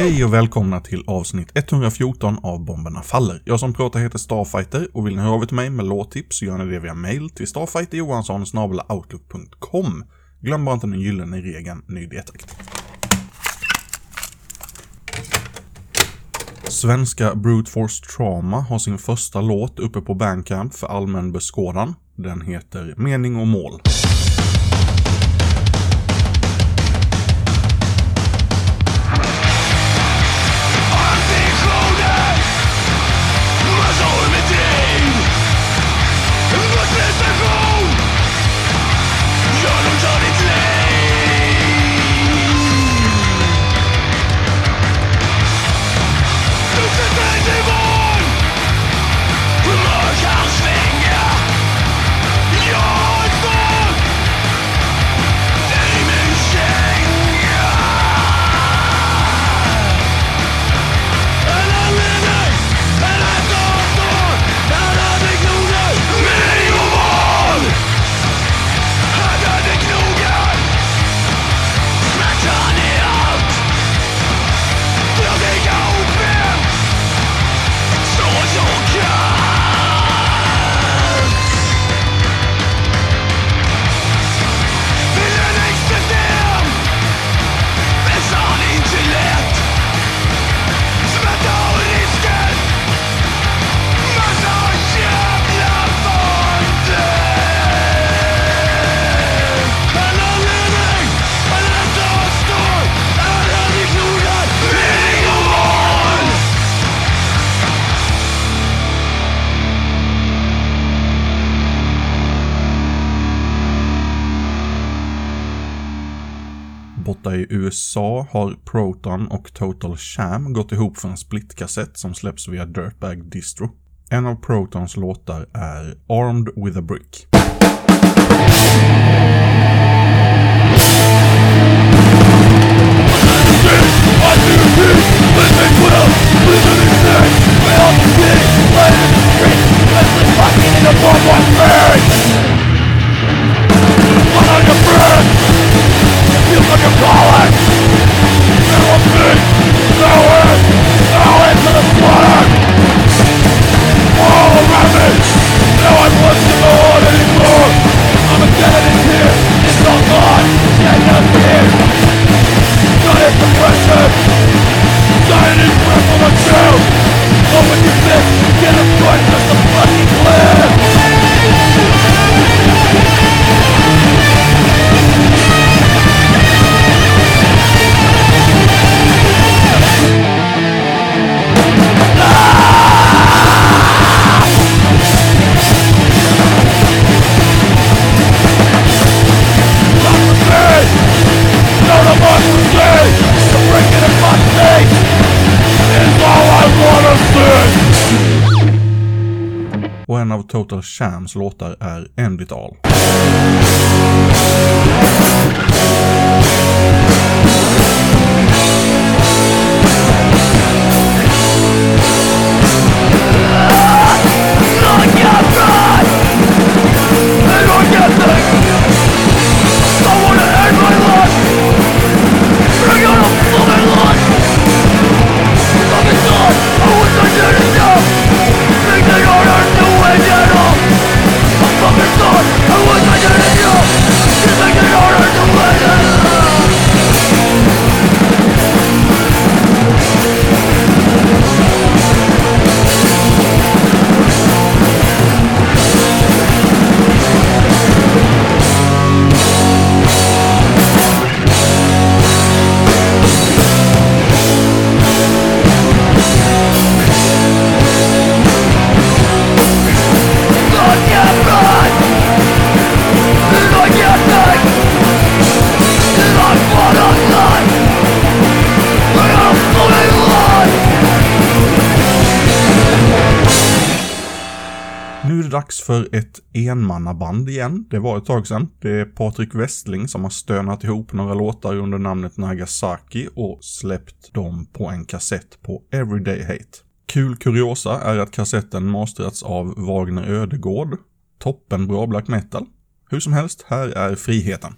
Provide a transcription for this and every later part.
Hej och välkomna till avsnitt 114 av Bomberna Faller. Jag som pratar heter Starfighter och vill ni höra av er till mig med låttips så gör ni det via mail till starfighterjohansson Glöm bara inte den gyllene regeln ny detakt. Svenska Brute Force Trauma har sin första låt uppe på Bandcamp för allmän beskådan. Den heter Mening och mål. Borta i USA har Proton och Total Sham gått ihop för en splitkassett som släpps via Dirtbag Distro. En av Protons låtar är Armed with a Brick. En av Total Shams låtar är End It All. För ett enmannaband igen. Det var ett tag sedan. Det är Patrik Westling som har stönat ihop några låtar under namnet Nagasaki och släppt dem på en kassett på Everyday Hate. Kul kuriosa är att kassetten masterats av Wagner Ödegård. Toppenbra black metal. Hur som helst, här är friheten.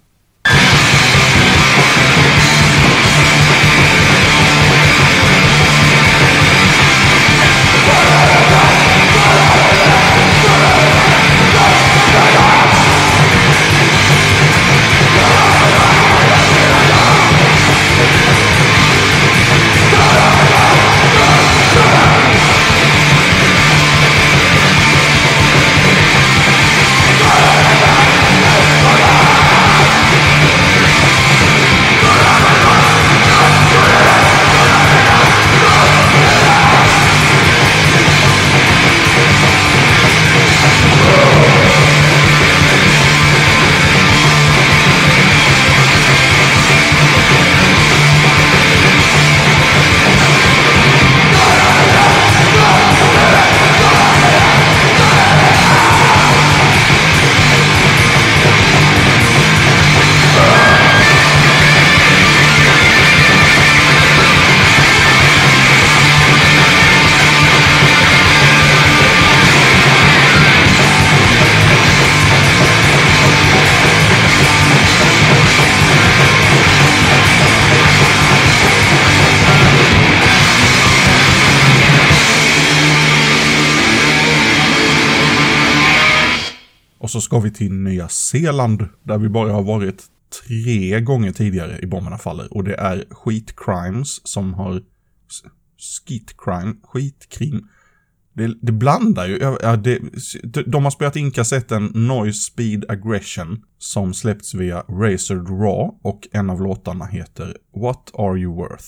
Så ska vi till Nya Zeeland, där vi bara har varit tre gånger tidigare i Bomberna Faller. Och det är Skit Crimes som har... Skit Crime? Skitkrim? Det, det blandar ju. Ja, det, de har spelat in kassetten Noise Speed Aggression som släppts via Razored Raw och en av låtarna heter What Are You Worth?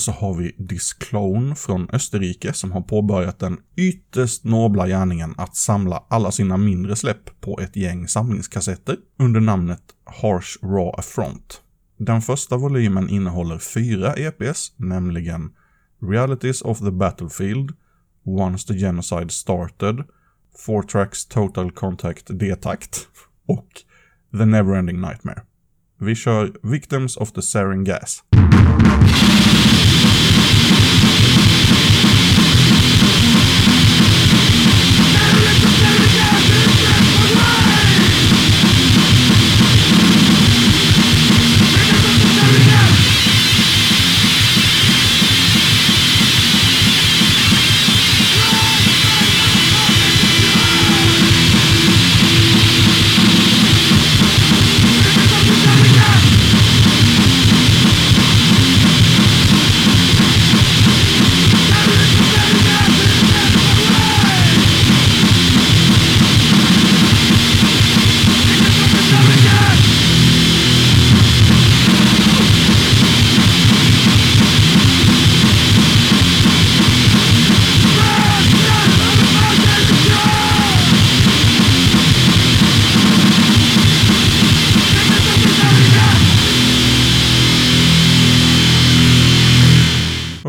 Och så har vi Disclone från Österrike som har påbörjat den ytterst nobla gärningen att samla alla sina mindre släpp på ett gäng samlingskassetter under namnet Harsh Raw Affront. Den första volymen innehåller fyra EPs, nämligen Realities of the Battlefield, Once the Genocide Started, Four Tracks Total Contact D-takt och The Neverending Nightmare. Vi kör Victims of the Sarin Gas.